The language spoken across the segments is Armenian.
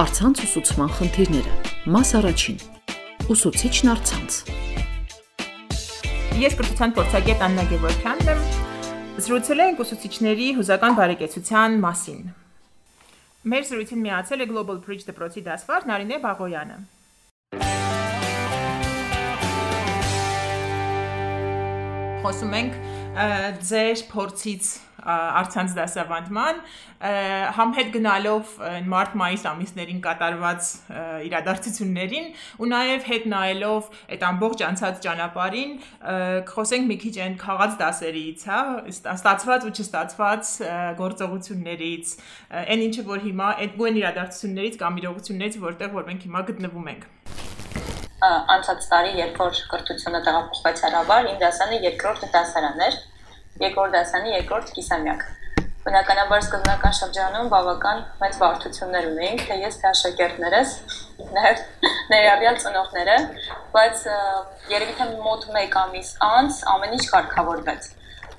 Արցանց ուսուցման խնդիրները։ Մաս առաջին։ Ուսուցիչն արցանց։ Ես կրթության փորձագետ Աննա Գևորքյանն եմ։ Զրուցել ենք ուսուցիչների հուզական բարեկեցության մասին։ Մեր զրույցին միացել է Global Bridge դպրոցի դասվար Նարինե Բաղոյանը։ Խոսում ենք ձեր փորձից արցանց դասավանդման համ հետ գնալով մարտ-մայիս ամիսներին կատարված իրադարձություններին ու նաև հետ նայելով այդ ամբողջ անցած ճանապարհին խոսենք մի քիչ այն խաղաց դասերից, հա, ստացված ու չստացված գործողություններից, այն ինչը որ հիմա այդ գույն իրադարձություններից կամ իրողություններից, որտեղ որ մենք հիմա գտնվում ենք անցած տարի երբ որ կրթությունը տեղափոխվեց հրավար, իմ դասանը երկրորդ դասարանն էր երկրորդ դասանի երկրորդ կիսամյակ։ Բնականաբար սկզբնական շրջանում բավական մեծ բարդություններ ունեինք, թե ես թե աշակերտներս, նաև ներառյալ ծնողները, բայց երևի թե մոտ 1 ամիս անց ամեն ինչ կարգավորվեց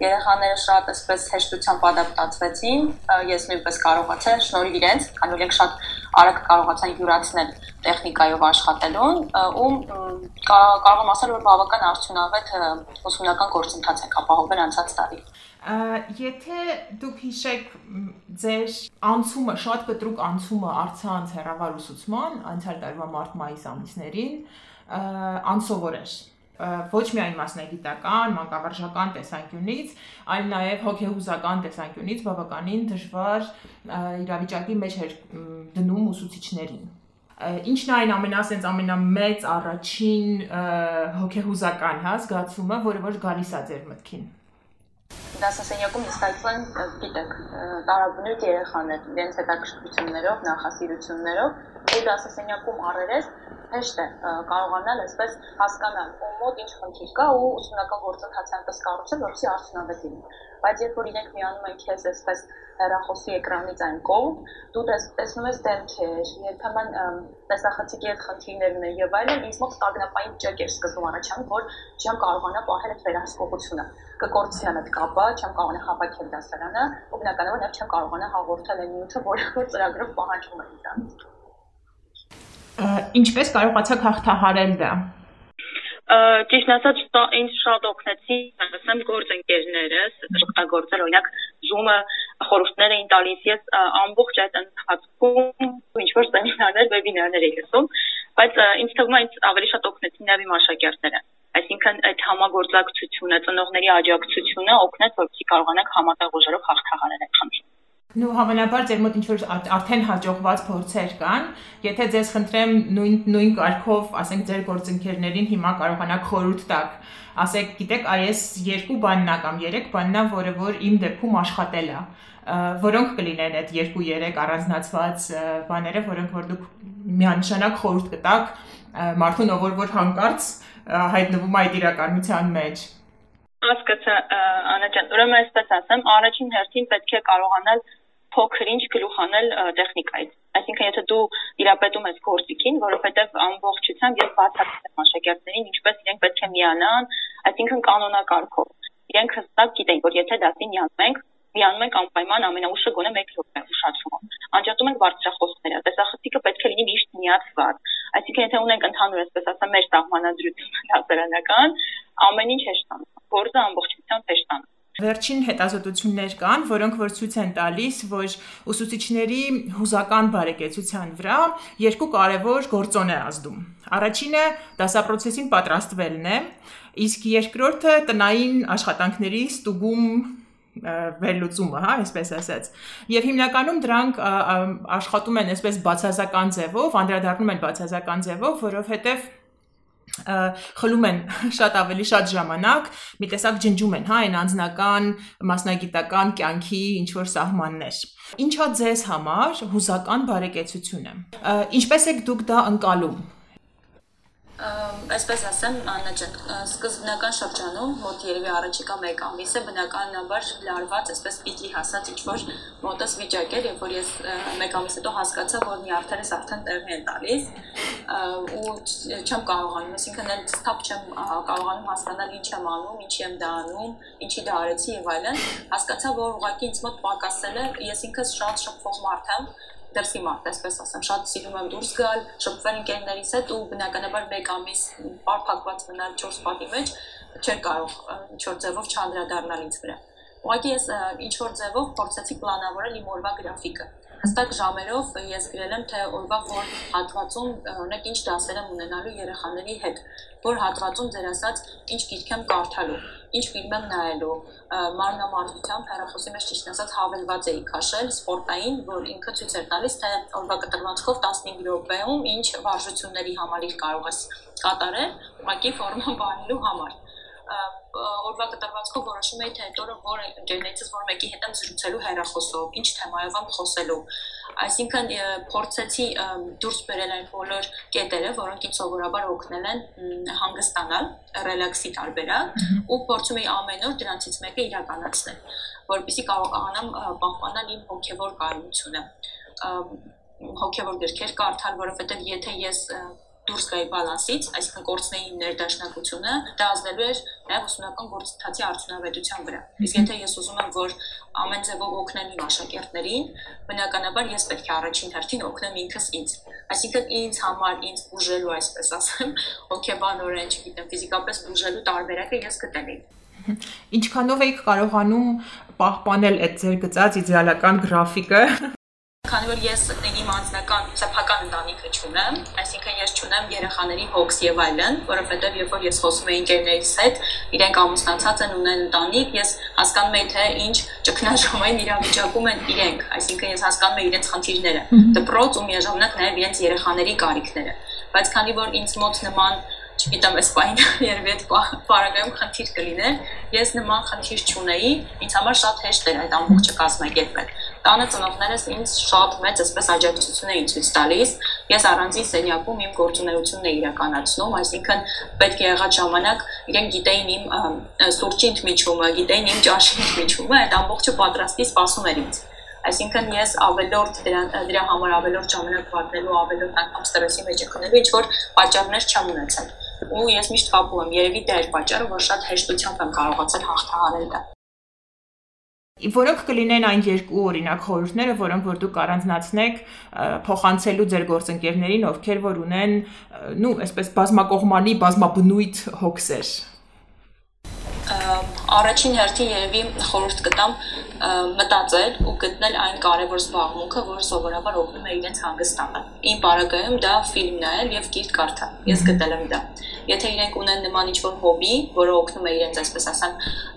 երեխաները շատ էսպես հեշտությամբ ադապտացվեցին, ես նույնպես կարողացա շնորհիվ իրենց, քանի որ շատ արագ կարողացան յուրացնել տեխնիկայով աշխատելուն ու կարող եմ ասել որ բավական արդյունավետ ուսումնական գործընթաց ենք ապահովել անցած տարի։ Եթե դուք հիշեք ձեր անցումը, շատ կտրուկ անցումը արցանց հերավար ուսուցման անցյալ տարվա մարտ-մայիս ամիսներին, անսովոր էր ոչ միայն մասնագիտական, մանկավարժական տեսանկյունից, այլ նաև հոգեհուզական տեսանկյունից բավականին դժվար իրավիճակի մեջ էր դնում ուսուցիչներին ինչն այն ամենասենց ամենամեծ առաջին հոգեհուզական հա զգացումը, որը որ գալիս է ձեր մտքին դասասենյակում նստածան, գիտեք, տարաբնույթ երեխաներ, իրենց հետաքրքրություններով, նախասիրություններով, ու դասասենյակում առերես հեշտ է կարողանալ այսպես հասկանալ ում մոտ ինչ խնդիր կա ու ուսումնական գործընթացը այնպես կառուցել, որպեսզի արդյունավետ լինի։ Բայց երբ որ իրենք միանում են քեզ այսպես հեռախոսի էկրանից այն կողմ, դու տեսնում ես դեմքեր, երբեմն տեսախցիկի հետ խնդիրներ ունեն եւ այլն, ինձ մոտ ստագնապային ճեկ էր սկզբում առաջանում, որ չեմ կարողանա պահել այդ վերահսկողությունը։ Կկորցնեմ այդ կապը, չեմ կարողանա հավաքել դասարանը, ու բնականաբար չեմ կարողանա հաղորդել այն նյութը, որը որ ծրագրով պահանջում է ինձանից ինչպես կարողացաք հաղթահարել դա ճիշտ ասած ինձ շատ օգնեցին ասեմ գործընկերներս օգտագործել օրինակ Zoom-ը խորհուրդներ էին տալիս ես ամբողջ այդ ընթացքում ինչ որ սեմինարներ, վեբինարներ էի լսում, բայց ինձ թվում է ինձ ավելի շատ օգնեցին նաև իմ աշակերտները այսինքն այդ համագործակցությունը, ծնողների աջակցությունը օգնեց, որպեսզի կարողանանք համատեղ ուժերով հաղթահարել այդ խնդիրը։ Նու հավանաբար ձեր մոտ ինչ որ արդեն հաջողված փորձեր կան, եթե ձեզ խնդրեմ նույն նույն կարգով, ասենք ձեր գործընկերներին հիմա կարողանաք խորհուրդ տակ, ասեք, գիտեք, այս երկու բանն է կամ երեք բանն է, որը որ իմ դեպքում աշխատել է որոնք կլինեն այդ 2-3 առանձնացված բաները, որոնք որ դուք միանշանակ խորհուրդ կտաք մարդուն, ով որ հանկարծ հայտնվում այդ իրականության մեջ։ Հասկացա, Անա ջան, ուրեմն այսպես ասեմ, առաջին հերթին պետք է կարողանալ փոքր-ինչ գլուխ անել տեխնիկայից։ Այսինքն, եթե դու իրապետում ես գործիքին, որովհետև ամբողջությամբ ես բացատրել եմ աշակերտներին, ինչպես իրենք պետք է միանան, այսինքն կանոնակարգով։ Իրենք հստակ գիտեն, որ եթե դասին միանում ենք, միանում ենք անպայման ամենաուշը գոնե 1 րոպե ուշացումով։ Անջատում ենք բարձրախոսները, տեսախցիկը պետք է լինի միշտ միացված։ Այսինքն, եթե ունենք ընդհանուր, այսպես ասեմ, մեր սահմանադրությունը դասարանական, ամեն ինչ հեշտ է։ Գործը ամբողջությամբ հեշտ է Վերջին հետազոտություններ կան, որոնք որ ցույց են տալիս, որ ուսուցիչների հուզական բարեկեցության վրա երկու կարևոր գործոն է ազդում։ Առաջինը դասապրոցեսին պատրաստվելն է, իսկ երկրորդը տնային աշխատանքների ստուգում վերլուծումը, հա, այսպես ասած։ Եվ հիմնականում դրանք աշխատում են այսպես բացասական ձևով, անդրադառնում են բացասական ձևով, որովհետև խլում են շատ ավելի շատ ժամանակ, մի տեսակ ջնջում են, հա, այն անձնական մասնագիտական կյանքի ինչ որ սահմաններ։ Ինչա ձեզ համար հուզական բարեկեցությունը։ Ինչպես եք դուք դա ընկալում այսպես ասեմ, Աննա ջան, սկզբնական շրջանում մոտ երևի առաջիկա 1 ամիսը բնականաբար լարված, այսպես պիկի հասած ինչ որ մոտս վիճակ էր, երբ որ ես 1 ամիս հետո հասկացա, որ նյարդերս արդեն տեղի են տալիս ու չեմ կարողանում, այսինքն էլ ստապ չեմ կարողանում հասկանալ ինչ եմ անում, ինչի եմ դա անում, ինչի դա արեցի եւ այլն։ Հասկացա, որ ուղղակի ինձ մոտ պակասել է, ես ինքս շատ շփվող մարդ եմ դրսի մարդ, այսպես ասեմ, շատ սիրում եմ դուրս գալ, շփվել ընկերներիս հետ ու բնականաբար 1 ամիս բարփակված մնալ 4 պատի մեջ չէր կարող ինչ որ ձևով չանդրադառնալ ինձ վրա։ Ուղղակի ես ինչ որ ձևով փորձեցի պլանավորել իմ օրվա գրաֆիկը հստակ ժամերով ես գրել եմ թե օրվա որ հատվածում օրինակ ինչ դասեր եմ ունենալու երեխաների հետ, որ հատվածում ձեր ասած ինչ գիրք եմ կարդալու, ինչ ֆիլմ եմ նայելու, մարմնամարզությամբ հեռախոսի մեջ ճիշտ ասած հավելված էի քաշել սպորտային, որ ինքը ցույց էր տալիս թե օրվա կտրվածքով 15 րոպեում ինչ վարժությունների համալիր կարող ես կատարել, ուղղակի ֆորմա բանելու համար օրվա կտրվածքով որոշում էի թե այդ օրը որ ընկերներիցս որ մեկի հետ եմ զրուցելու հեռախոսով, ինչ թեմայով եմ խոսելու։ Այսինքն փորձեցի դուրս բերել այն բոլոր կետերը, որոնք ինձ սովորաբար օգնել են հանգստանալ, ռելաքսի տարբերակ ու փորձում էի ամեն օր դրանցից մեկը իրականացնել, որպեսզի կարողանամ պահպանալ իմ հոգևոր կայունությունը հոգևոր գրքեր կարդալ, որովհետև եթե ես դուրս գայի բալանսից, այսինքն կորցնեի ներդաշնակությունը, դա ազդելու էր նաև ուսումնական գործընթացի արդյունավետության վրա։ Իսկ եթե ես ուզում եմ, որ ամեն ձևով օգնեմ իմ աշակերտներին, բնականաբար ես պետք է առաջին հերթին օգնեմ ինքս ինձ։ Այսինքն ինձ համար ինձ բուժելու, այսպես ասեմ, հոգեբանորեն, չգիտեմ, ֆիզիկապես բուժելու տարբերակը ես գտել եմ ինչքանով եք կարողանում պահպանել այդ ձեր գծած իդեալական գրաֆիկը քանի որ ես իմ անձնական սեփական ընտանիքը չունեմ, այսինքն ես չունեմ երեխաների հոգս եւ այլն, որովհետեւ երբ որ ես խոսում եմ ընկերներիս հետ, իրենք ամուսնացած են, ունեն ընտանիք, ես հասկանում եմ թե ինչ ճգնաժամային իրավիճակում են իրենք, այսինքն ես հասկանում եմ իրենց խնդիրները, դպրոց ու միաժամանակ նաեւ իրենց երեխաների կարիքները։ Բայց քանի որ ինձ մոտ նման չգիտեմ, այս պայն երևի այդ պարագայում խնդիր կլիներ։ Ես նման խնդիր չունեի, ինձ համար շատ հեշտ էր այդ ամբողջը կազմակերպել։ Տանը ծնողներս ինձ շատ մեծ այսպես աջակցություն էին ցույց տալիս։ Ես առանձին սենյակում իմ գործունեությունն էի իրականացնում, այսինքն պետք է եղած ժամանակ իրենք գիտեին իմ սուրճի ընդմիջումը, գիտեին իմ ճաշի ընդմիջումը, այդ ամբողջը պատրաստի սպասում էր ինձ Այսինքն ես ավելորդ դրա համար ավելորդ ժամանակ վատնելու, ավելորդ անգամ ստրեսի մեջ քնելու ինչ որ պատճառներ չեմ ունեցել ու ես միշտ կապում եմ երևի դա էր պատճառը որ շատ հեշտությամբ եմ կարողացել հաղթահարել դա Որոնք կլինեն այն երկու օրինակ խորհուրդները, որոնք որ դուք առանձնացնեք փոխանցելու ձեր գործընկերներին, ովքեր որ ունեն, նու, այսպես բազմակողմանի, բազմաբնույթ հոգսեր առաջին հերթին երևի խորհուրդ կտամ մտածել ու գտնել այն կարևոր զբաղմունքը, որը սովորաբար օգնում է իրենց հանգստանալ։ Իմ բարակայում դա ֆիլմ նայել եւ գիրք կարդալ։ Ես գտել եմ դա։ Եթե իրենք ունեն նման ինչ-որ հոբի, որը օգնում է իրենց, այսպես ասեմ,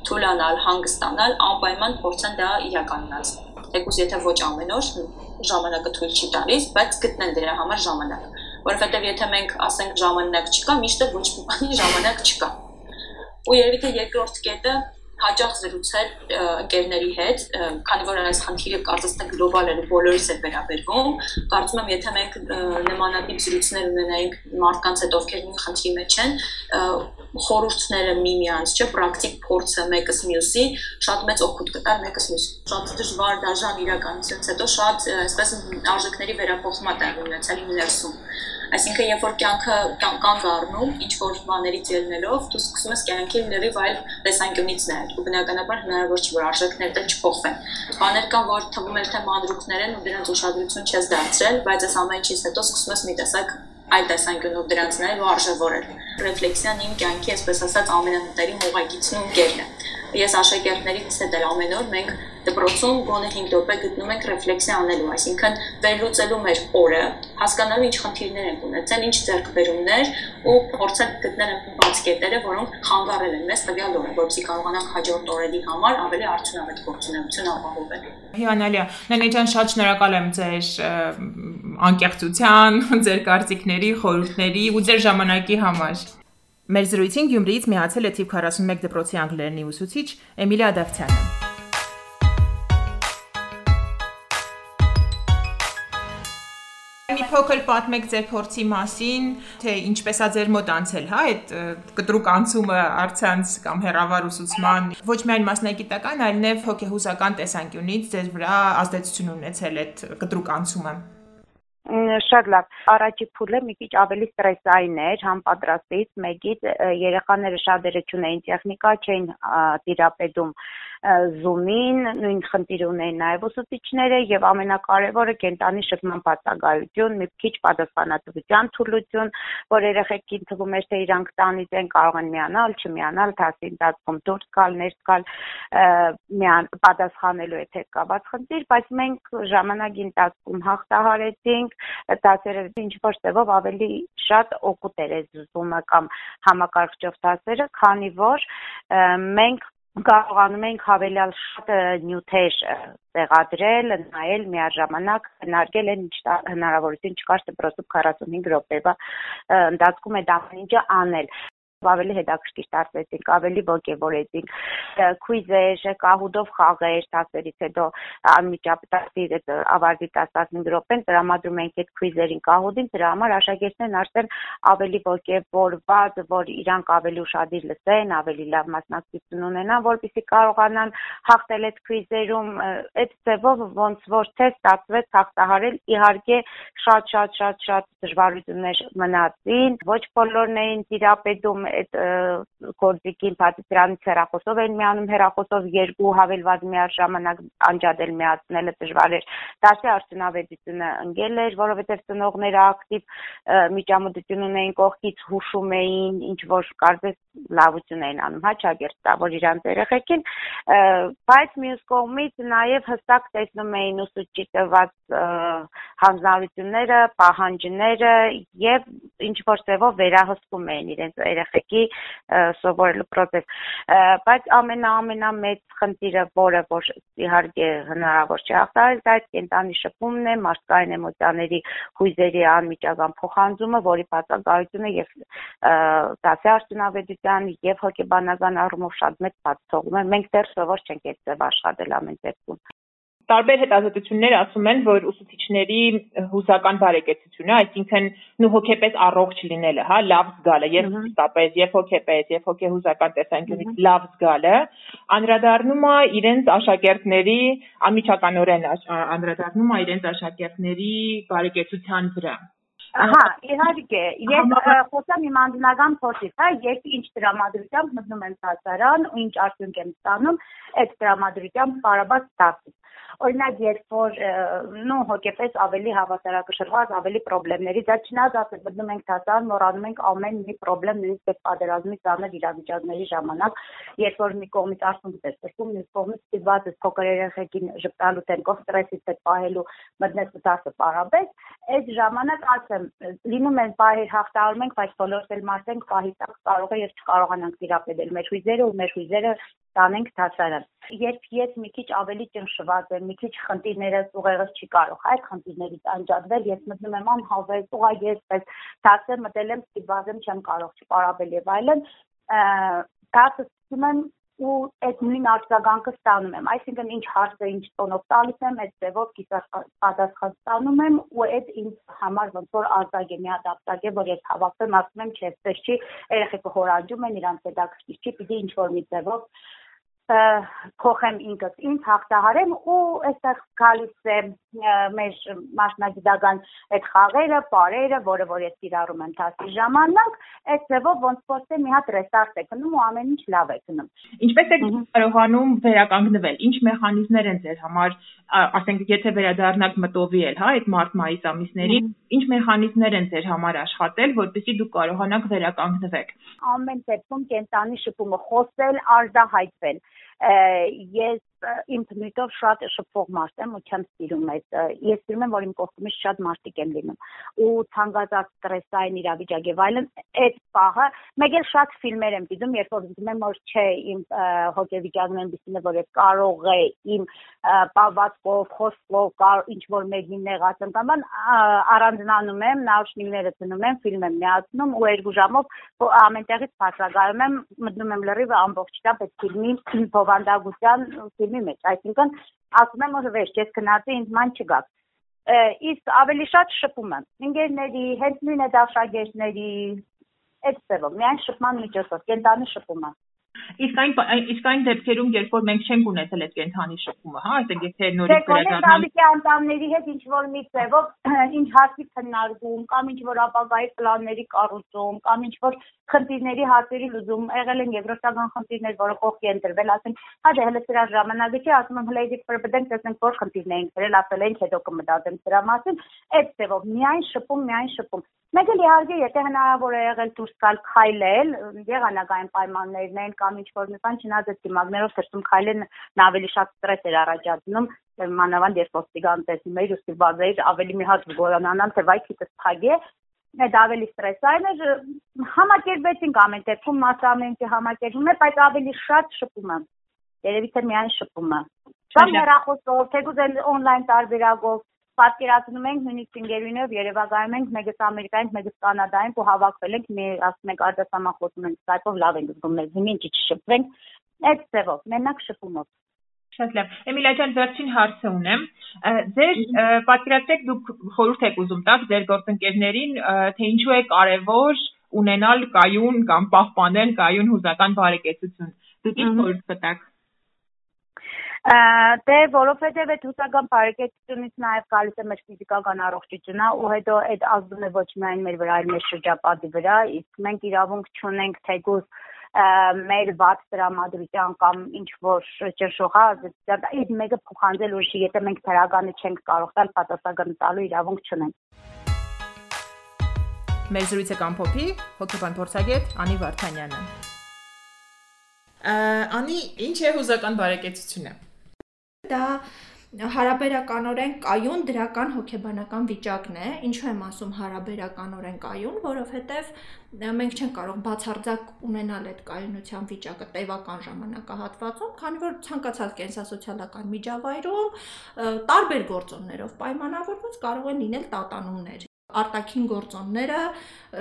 թուլանալ, հանգստանալ, անպայման փորձեն դա իրականացնել։ Թեկուզ եթե ոչ ամեն օր ժամանակը թույլ չի տալիս, բայց գտնել դրա համար ժամանակ որովհետև եթե մենք ասենք ժամանակ չկա, միշտ ոչ մի բանի ժամանակ չկա ու երևի թե երկրորդ կետը հաջող զրուցել ընկերների հետ, քանի որ այս խնդիրը կարծես թե գլոբալ է, բոլորիս է վերաբերվում, կարծում եմ, եթե մենք նմանատիպ զրույցներ ունենայինք մարդկանց հետ, ովքեր նույն խնդրի մեջ են, խորհուրդները միմյանց, չէ, պրակտիկ փորձը մեկս մյուսի շատ մեծ օգուտ կտար մեկս մյուս։ Շատ դժվար դաժան իրականությունից հետո շատ այսպես արժեքների վերափոխում է տեղի ունեցել ներսում Այսինքն, երբ որ կյանքը կանգ առնում, ինչ որ բաներից ելնելով, դու սկսում ես կյանքին լրիվ այլ տեսանկյունից նայել։ Ու բնականաբար հնարավոր չէ որ արժեքներդ էլ չփոխվեն։ Բաներ կան, որ թվում է թե մանրուքներ են ու դրանց ուշադրություն չես դարձրել, բայց այս ամեն ինչից հետո սկսում ես մի տեսակ այլ տեսանկյունով դրանց նայել ու արժևորել։ Ռեֆլեքսիան իմ կյանքի, այսպես ասած, ամենամտերիմ ուղղագիծն ու ընկերն է։ Ես աշակերտներից հետ էլ ամեն օր մենք դպրոցում գոնե 5 րոպե գտնում ենք ռեֆլեքսիա անելու, այսինքն վերլուծելու մեր օրը, հասկանալու ինչ խնդիրներ են ունեցել, ինչ ձեռքբերումներ ու փորձել գտնել բաց կետերը, որոնք խանգարել են մեզ տվյալ օրը, որովհետեւ կարողանանք հաջորդ օրերի համար ավելի արդյունավետ գործունեություն ապահովել։ Հիանալիա։ Նենե ջան, շատ շնորհակալ եմ ձեր անկեղծության, ձեր կարծիքների, խորհուրդների ու ձեր ժամանակի համար։ Մեր զրույցին Գյումրիից միացել է թիվ 41 դպրոցի անգլերենի ուսուցիչ Էմիլիա Ադավցյանը։ փոքր պատմեք ձեր փորձի մասին, թե ինչպես է ձեր մոտ անցել, հա, այդ կտրուկ անցումը արցանց կամ հերավար ուսուցման, ոչ միայն մասնագիտական, այլև հոգեհուսական տեսանկյունից ձեր վրա ազդեցություն ունեցել այդ կտրուկ անցումը շատ լավ առաջի փուլը մի քիչ ավելի ստրեսային էր համ պատրաստից մեկից երեխաները շատ դեր չունեին տեխնիկա չէին դիրապետում Zoom-ին, նույն խնդիրը ունեն նաև ուսուցիչները եւ ամենակարևորը կենտանի շփման բացակայություն, մի քիչ պատասխանատվության թուլություն, որ երեխեքին թվում էր թե իրանք տանից են կարող են միանալ, չմիանալ, դասի ընթացքում դուրս գալ, ներս գալ, միան պատասխանելու եթե կապած խնդիր, բայց մենք ժամանակի ընթացքում հաղթահարեցինք, դասերը ինչ որ ձևով ավելի շատ օգուտ էր Zoom-ը կամ համակարգչով դասերը, քանի որ մենք կարողանում ենք հավելյալ շատ նյութեր տեղադրել, նայել միաժամանակ, հնարել են ինչ հնարավորություն չկար դպրոցում 45 րոպեվա ընթացքում այդ ամեն ինչը անել ավելի հետաքրքիր դարձրեցինք, ավելի ոգևորեցինք քույզեր, կահուդով խաղեր, դասերից հետո անմիջապես այդ ավարտի 10-15 րոպեն տրամադրում ենք այդ քույզերին կահուդին, դրա համար աշակերտներն արդեն ավելի ոգևորված, որ իրանք ավելի ուշադիր լսեն, ավելի լավ մասնակցություն ունենան, որպեսզի կարողանան հաղթել այդ քույզերում այդ ձևով ոնց որ թե ստացվեց հաղթահարել իհարկե շատ շատ շատ շատ դժվարություններ մնացին ոչ բոլորն էին տիրապետում այդ գործիքին բացի դրանից հեռախոսով են միանում հեռախոսով երկու հավելված միաժամանակ անջատել միացնելը դժվար էր դասի արդյունավետությունը ընկել էր որովհետև ծնողները ակտիվ միջամտություն ունեին կողքից հուշում էին ինչ որ կարծես լավություն էին անում հա չագերտ տա որ իրանց երեխեքին բայց մյուս կողմից նաև հստակ տեսնում էին ուսուցչի տված հանձնարարությունները պահանջները եւ ինչ որ ձևով վերահսկում էին իրենց երեխեքին ուղղակի սովորելու process բայց ամենաամենամեծ խնդիրը որը որ իհարկե հնարավոր չէ հաղթահարել դա այդ կենտանի շփումն է մարդկային էմոցիաների հույզերի անմիջական փոխանցումը որի բացակայությունը եւ դասի արդյունավետության եւ հոգեբանական առումով շատ մեծ բաց թողում է մենք դեռ սովոր չենք այդ ձև աշխատել ամեն դեպքում տարբեր հետազոտություններ ասում են, որ ուսուցիչների հուսական բարեկեցությունը, այսինքն նու հոգեպես առողջ լինելը, հա, լավ զգալը, եւ հստապես, եւ հոգեպես, եւ հոգեհուզական տեսանկյունից լավ զգալը, անդրադառնում է իրենց աշակերտների անմիջականորեն անդրադառնում է իրենց աշակերտների բարեկեցության վրա։ Ահա, իհարկե, ես խոսեմ իմ անձնական փորձից, հա, ես ինչ դրամատրությամբ մտնում եմ դասարան ու ինչ արդյունք եմ ստանում, այդ դրամատրությամբ բարաբաց դասից Օրինակ, երբ որ նո հոգեպես ավելի հավասարակշռված, ավելի խնդիրների, դա չնայած ասել, մտնում ենք դասարան, մոռանում ենք ամեն մի խնդրեմ նույնիսկ այդ պատերազմի ծանր իրավիճակների ժամանակ, երբ որ մի կողմից արցունք ես տրվում, մյուս կողմից ստիպված ես փոքր երեխեքին ժպտալու տենկով ստրեսից հետ պահելու մտնես դասը պարաբես, այդ ժամանակ ասեմ, լինում են պահեր հաղթահարում ենք, բայց բոլորս էլ մարդենք պահի տակ կարող է եւ չկարողանանք տիրապետել մեր հույզերը ու մեր հույզերը տանենք դասարան։ Երբ ես մի քիչ ավելի ճնշված եմ, մի քիչ խնդիրները ուղեղս չի կարող այդ խնդիրներից անջատվել, ես մտնում եմ անհավես, ուղղակի ես դասը մտել եմ, ստիպված եմ, չեմ կարող չպարաբել եւ այլն, դասը սկսում եմ ու այդ նույն արձագանքը ստանում եմ այսինքն ինչ հարցը ինչ տոնով տալիս եմ այդ ձևով պատասխան ստանում եմ ու այդ ինձ համար ոնց որ արձակ է մի հատ արձակ է որ ես հավաքեմ ասում եմ չէ այդպես չի երեխեքը հորանջում են իրանց հետաքրքիր չի պիտի ինչ որ մի ձևով փոխեմ ինքս ինձ հաղթահարեմ ու այստեղ գալիս է մեր մասնագիտական այդ խաղերը, բարերը, որը որ ես իրարում եմ դասի ժամանակ, այդ ձևով ոնց որ թե մի հատ ռեստարտ է գնում ու ամեն ինչ լավ է գնում։ Ինչպես եք կարողանում վերականգնվել։ Ինչ մեխանիզմներ են ձեր համար, ասենք եթե վերադառնաք մտովի էլ, հա, այդ մարտ-մայիս ամիսներին, ինչ մեխանիզմներ են ձեր համար աշխատել, որպեսզի դուք կարողանաք վերականգնվեք։ Ամեն դեպքում կենտանի շփումը խոսել, արտահայտվել ես իմ բնույթով շատ շփող մարդ եմ ու չեմ սիրում այդ ես սիրում եմ որ իմ կողքումից շատ մարդիկ են լինում ու ցանկացած ստրեսային իրավիճակ եւ այլն այդ պահը մեկ էլ շատ ֆիլմեր եմ դիտում երբ որ դիտում եմ որ չէ իմ հոգեվիճակն այնպեսին է որ ես կարող է իմ պավածքով խոսքով ինչ որ մեկին նեղացեմ կամ առանձնանում եմ նաուշնիկները ծնում եմ ֆիլմ եմ միացնում ու երկու ժամով ամենտեղից բացակայում եմ մտնում եմ լրիվ ամբողջությամբ այդ ֆիլմի բովանդակության ֆիլմի ֆիլմի մեջ, այսինքն ասում եմ որ վերջ, ես գնացի ինձ ման չգաք։ Իսկ ավելի շատ շփում եմ ընկերների, հենց նույն այդ աշակերտների այդ ծևով, միայն շփման միջոցով, կենտանի շփումը։ Իսկ այն իսկ այն դեպքերում, երբ որ մենք չենք ունեցել այդ կենթանի շփումը, հա, այսինքն եթե նորից վերադառնալ Դե անդամների հետ ինչ որ մի ծևով ինչ հարցի քննարկում կամ ինչ որ ապագայի պլանների կառուցում կամ ինչ որ խնդիրների հարցերի լուծում, եղել են եվրոպական խնդիրներ, որը կողքի են դրվել, ասենք, հա դե հələ սրա ժամանակի ասում եմ իսկ պրբդենք տեսնենք որ խնդիրներ են դրել, ասել ենք հետո կմտածենք դրա մասին, այդ ծևով միայն շփում, միայն շփում Մեկ էլ իհարկե, եթե հնարավոր է եղել դուրս գալ քայլել, եղանակային պայմաններն են կամ ինչ որ բան չնայած այդ դիմակներով թերթում քայլելն ավելի շատ ստրես էր առաջացնում, մանավանդ երբ ոստիգան տեսնում էի, ուստի բազեի ավելի մի հատ գորանանան, թե վայ քիթս թագե, այդ ավելի ստրեսային էր, համակերպեցինք ամեն դեպքում մասամենտի համակերպում է, բայց ավելի շատ շփումը։ Երևի թե միայն շփումը։ Շատ հեռախոսով, թեկուզ օնլայն տարբերակով պատկերացնում ենք նույնիսկ ընկերուներով Երևանայում ենք, մեկս Ամերիկայում, մեկս Կանադայում ու հավաքվել ենք, մի ասում ենք արտասահմանխոսում ենք Skype-ով լավ ենք զգում, մեզ հիմա ինչ չշփվենք, այդ ձևով, մենակ շփումով։ Շատ լավ։ Էմիլիա ջան, վերջին հարցը ունեմ։ Ձեր պատկերացրեք դուք խորհուրդ եք ուզում տալ ձեր գործընկերներին, թե ինչու է կարևոր ունենալ կայուն կամ պահպանել կայուն հուզական բարեկեցություն։ Դուք ինչ խորհուրդ կտաք Դե որովհետև այդ հուսական բարեկեցությունից նաև գալիս է մեր ֆիզիկական առողջությունը ու հետո այդ ազդում է ոչ միայն մեր վրա, այլ մեր շրջապատի վրա, իսկ մենք իրավունք չունենք թեկուզ մեր վատ տրամադրության կամ ինչ որ ճշողա այդ մեկը փոխանցել ուրիշի եթե մենք դրականը չենք կարող տալ պատասխան տալու իրավունք չունենք Մեր զրույցը կամ փոփի հոգեբան փորձագետ Անի Վարդանյանը Անի, ինչ է հուզական բարեկեցությունը Դա հարաբերականորեն կայուն դրական հոգեբանական վիճակն է։ Ինչու եմ ասում հարաբերականորեն կայուն, որովհետև մենք չենք կարող բացարձակ ունենալ այդ կայունության վիճակը տևական ժամանակահատվածում, քանի որ ցանկացած կենսասոցիալական միջավայրում տարբեր գործոններով պայմանավորված կարող են լինել տատանումներ արտաքին գործոնները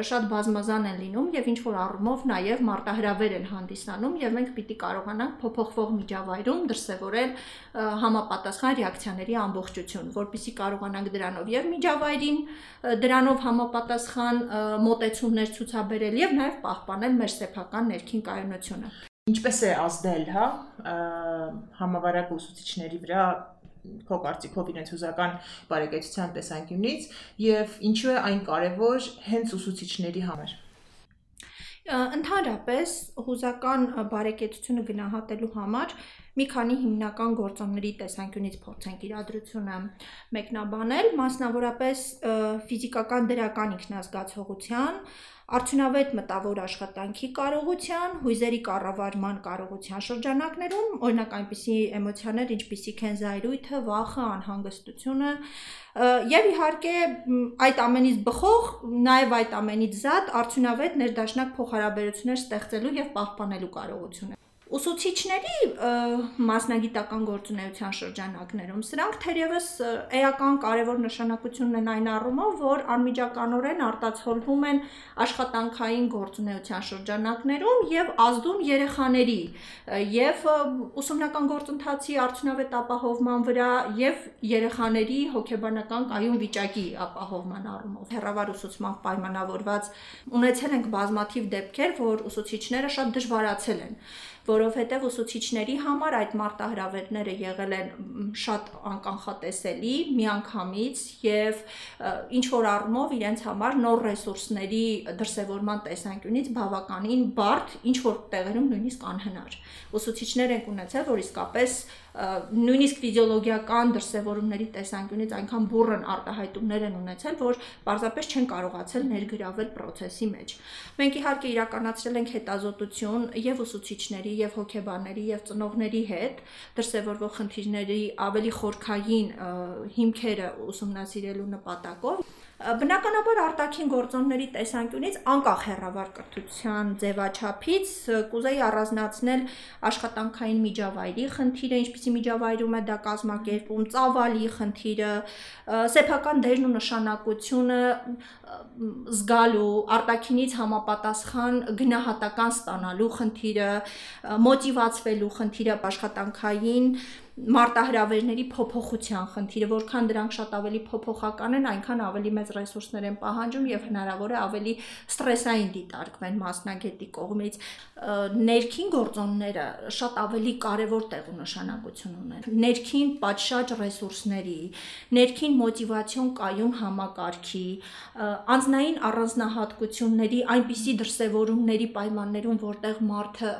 շատ բազմազան են լինում եւ ինչ որ առումով նաեւ մարտահրավեր են հանդիսանում եւ մենք պիտի կարողանանք փոփոխվող միջավայրում դրսեւորել համապատասխան ռեակցիաների ամբողջություն, որpիսի կարողանանք դրանով եւ միջավայրին դրանով համապատասխան մոտեցումներ ցուցաբերել եւ նաեւ պահպանել մեր սեփական ներքին կայունությունը։ Ինչպես է ազդել, հա, համավարակ ուսուցիչների վրա քո կարծիքով իրենց հուզական բարեկեցության տեսանկյունից եւ ինչու է այն կարեւոր հենց ուսուցիչների համար Ընդհանրապես հուզական բարեկեցությունը գնահատելու համար մի քանի հիմնական գործոնների տեսանկյունից փորձենք իրադրությունը մեկնաբանել, մասնավորապես ֆիզիկական դրական ինքնազգացողության, արդյունավետ մտավոր աշխատանքի կարողության, հույզերի կառավարման կարողության շրջանակներում, օրինակ այնպիսի էմոցիաներ, ինչպիսիք են զայրույթը, վախը, անհանգստությունը, եւ իհարկե այդ ամենից բխող, նաեւ այդ ամենից զատ արդյունավետ ներդաշնակ փոխհարաբերություններ ստեղծելու եւ պահպանելու կարողությունը ուսուցիչների մասնագիտական գործունեության շրջանակներում սրանք թերևս էական կարևոր նշանակություն ունեն այն առումով, որ անմիջականորեն արտացոլվում են աշխատանքային գործունեության շրջանակներում եւ ազդում երեխաների եւ ուսումնական գործընթացի արդյունավետ ապահովման վրա եւ երեխաների հոգեբանական կայուն վիճակի ապահովման առումով։ Հերավար ուսուցման պայմանավորված ունեցել ենք բազմաթիվ դեպքեր, որ ուսուցիչները շատ դժվարացել են որովհետև ուսուցիչների համար այդ մարտահրավերները եղել են շատ անկանխատեսելի, միանգամից եւ ինչ որ առումով իրենց համար նոր ռեսուրսների դրսևորման տեսանկյունից բավականին բարդ, ինչ որ տեղերում նույնիսկ անհնար։ Ուսուցիչներ են ունեցել, որ իսկապես նույնիսկ ֆիզիոլոգիական դրսևորումների տեսանկյունից այնքան բուրըն արտահայտումներ են ունեցել, որ պարզապես չեն կարողացել ներգրավել process-ի մեջ։ Մենք իհարկե իրականացրել ենք հետազոտություն եւ ուսուցիչների, եւ հոգեբանների եւ ծնողների հետ դրսևորվող խնդիրների ավելի խորքային հիմքերը ուսումնասիրելու նպատակով Բնականաբար արտաքին գործոնների տեսանկյունից անկախ հերավար կրթության ձևաչափից կուզեի առանձնացնել աշխատանքային միջավայրի խնդիրը, ինչպիսի միջավայրում է դա կազմակերպում, ծավալի խնդիրը, սեփական դերն ու նշանակությունը զգալու, արտաքինից համապատասխան գնահատական ստանալու խնդիրը, մոտիվացվելու խնդիրը աշխատանքային մարտահրավերների փոփոխության խնդիրը, որքան դրանք շատ ավելի փոփոխական են, այնքան ավելի մեծ ռեսուրսներ են պահանջում եւ հնարավոր է ավելի ստրեսային դիտարկվեն մասնագետի կողմից։ Ներքին գործոնները շատ ավելի կարևոր տեղ ու նշանակություն ունեն։ Ներքին պատշաճ ռեսուրսների, ներքին մոտիվացիոն կայուն համակարգի, անznային առանձնահատկությունների այնպիսի դրսևորումների պայմաններում, որտեղ մարդը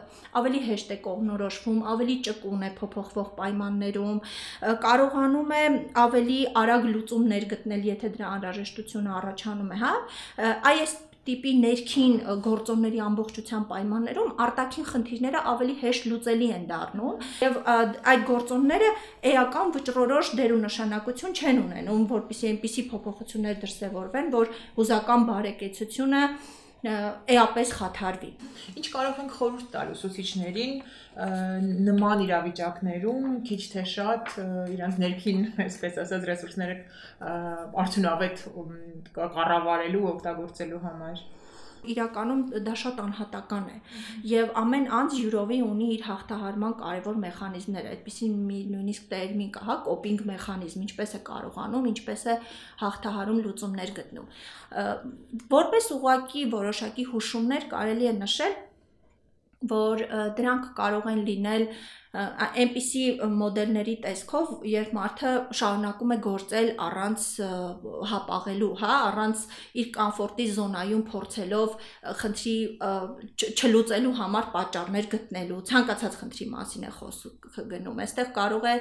ավելի հեշտ է կողմնորոշվում, ավելի ճկուն է փոփոխվող պայմաններում, կարողանում է ավելի արագ լուծումներ գտնել, եթե դրա անհրաժեշտությունը առաջանում է, հա։ Այս տիպի ներքին գործոնների ամբողջության պայմաններում արտաքին խնդիրները ավելի հեշտ լուծելի են դառնում եւ այդ գործոնները էական վճռորոշ դեր ու նշանակություն չեն ունենում, որpիսի այնպիսի փոփոխություններ դրսևորվեն, որ հուզական բարեկեցությունը էապես խաթարվի։ Ինչ կարող ենք խորհուրդ տալ ուսուցիչներին նման իրավիճակներում քիչ թե շատ իրանց ներքին, այսպես ասած, ռեսուրսները արդյունավետ կառավարելու, օգտագործելու համար իրականում դա շատ անհատական է եւ ամեն անձ յուրովի ունի իր հաղթահարման կարևոր մեխանիզմները այդպիսի մի նույնիսկ տերմին կա հա կոպինգ մեխանիզմ ինչպես է կարողանում ինչպես է հաղթահարում լուծումներ գտնում որպես ուղակի որոշակի հուշումներ կարելի է նշել որ դրանք կարող են լինել այնպիսի մոդելների տեսքով, երբ մարդը շարունակում է գործել առանց հապաղելու, հա, առանց իր կոմֆորտի զոնայում փորձելով խնդրի չլուծելու համար պատճառներ գտնելու, ցանկացած խնդրի մասին է խոսքը գնում։ Այստեղ կարող է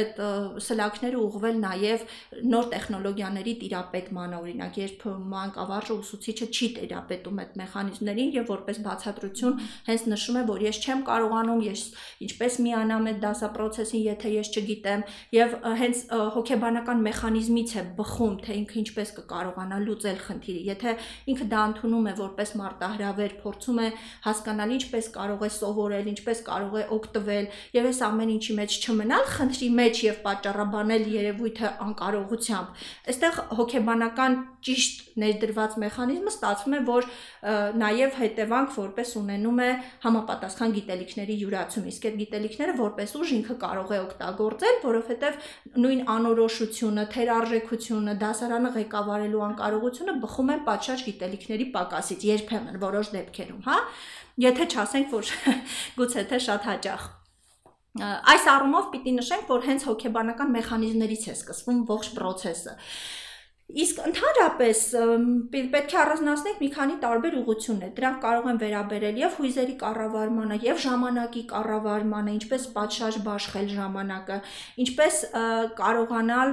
այդ սլաքները ուղղվել նաև նոր տեխնոլոգիաների տիրապետմանը, օրինակ, երբ մանկավարժը ուսուցիչը չի տիրապետում այդ մեխանիզմներին եւ որպես բացատրություն հենց նշում է, որ ես չեմ կարողանում, ես ինչպես միանամ այդ դասապրոցեսին, եթե ես չգիտեմ, եւ հենց հոգեբանական մեխանիզմից է բխում, թե ինքը ինչպես կկարողանա լուծել խնդիրը։ Եթե ինքը դա ընդունում է որպես մարտահրավեր, փորձում է հասկանալ ինչպես կարող է սովորել, ինչպես կարող է օգտվել եւ այս ամեն ինչի մեջ չմնալ խնդրի մեջ եւ պատճառաբանել երևույթը անկարողությամբ։ Այստեղ հոգեբանական ճիշտ ներդրված մեխանիզմը ստացվում է, որ նաև հետևանք որպես ունենում է համապատասխան գիտելիքների յուրացում։ Իսկ այդ գիտելիքները որպես ուժ ինքը կարող է օգտագործել, որովհետև նույն անորոշությունը, թերարժեքությունը, դասարանը ղեկավարելու անկարողությունը բխում են պատշաճ գիտելիքների պակասից, երբեմն որոշ դեպքերում, հա։ Եթե չասենք, որ գուցե թե շատ հաճախ Այս առումով պիտի նշենք, որ հենց հոգեբանական մեխանիզմներից է սկսվում ողջ process-ը։ Իսկ ընդհանրապես պետք է առանձնացնենք մի քանի տարբեր ուղություններ։ Դրանք կարող են վերաբերել եւ հույզերի կառավարմանը, եւ ժամանակի կառավարմանը, ինչպես պատշաճ բաշխել ժամանակը, ինչպես կարողանալ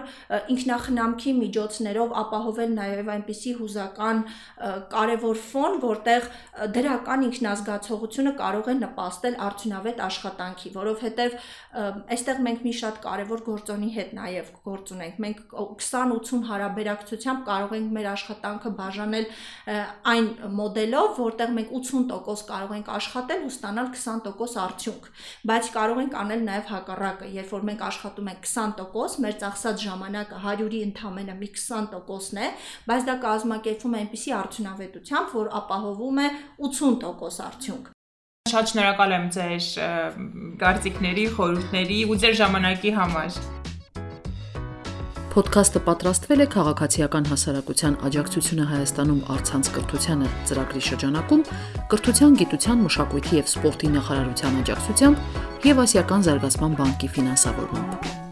ինքնախնամքի միջոցներով ապահովել նաեւ այնպիսի հուզական կարևոր ֆոն, որտեղ դրական ինքնազգացողությունը կարող է նպաստել արդյունավետ աշխատանքի, որովհետեւ այստեղ մենք մի շատ կարևոր գործոնի հետ նաեւ գործ ունենք։ Մենք 20-80 հարաբերակ աջակցությամբ կարող ենք մեր աշխատանքը բաժանել այն մոդելով, որտեղ մենք 80% կարող ենք աշխատել ու ստանալ 20% արդյունք, բայց կարող ենք անել նաև հակառակը, երբ որ մենք աշխատում ենք 20%, մեր ծախսած ժամանակը 100-ի ընդամենը մի 20%-ն է, բայց դա կազմակերպվում է այնպիսի արդյունավետությամբ, որ ապահովում է 80% արդյունք Շատ շնորհակալ եմ ձեր կարծիքների, խորհուրդների ու ձեր ժամանակի համար։ Պոդքասթը պատրաստվել է Քաղաքացիական հասարակության աջակցությունը Հայաստանում արցանց կրթությանը ծրագրի շրջանակում Կրթության, գիտության, մշակույթի եւ սպորտի նախարարության աջակցությամբ եւ Ասիական զարգացման բանկի ֆինանսավորմամբ։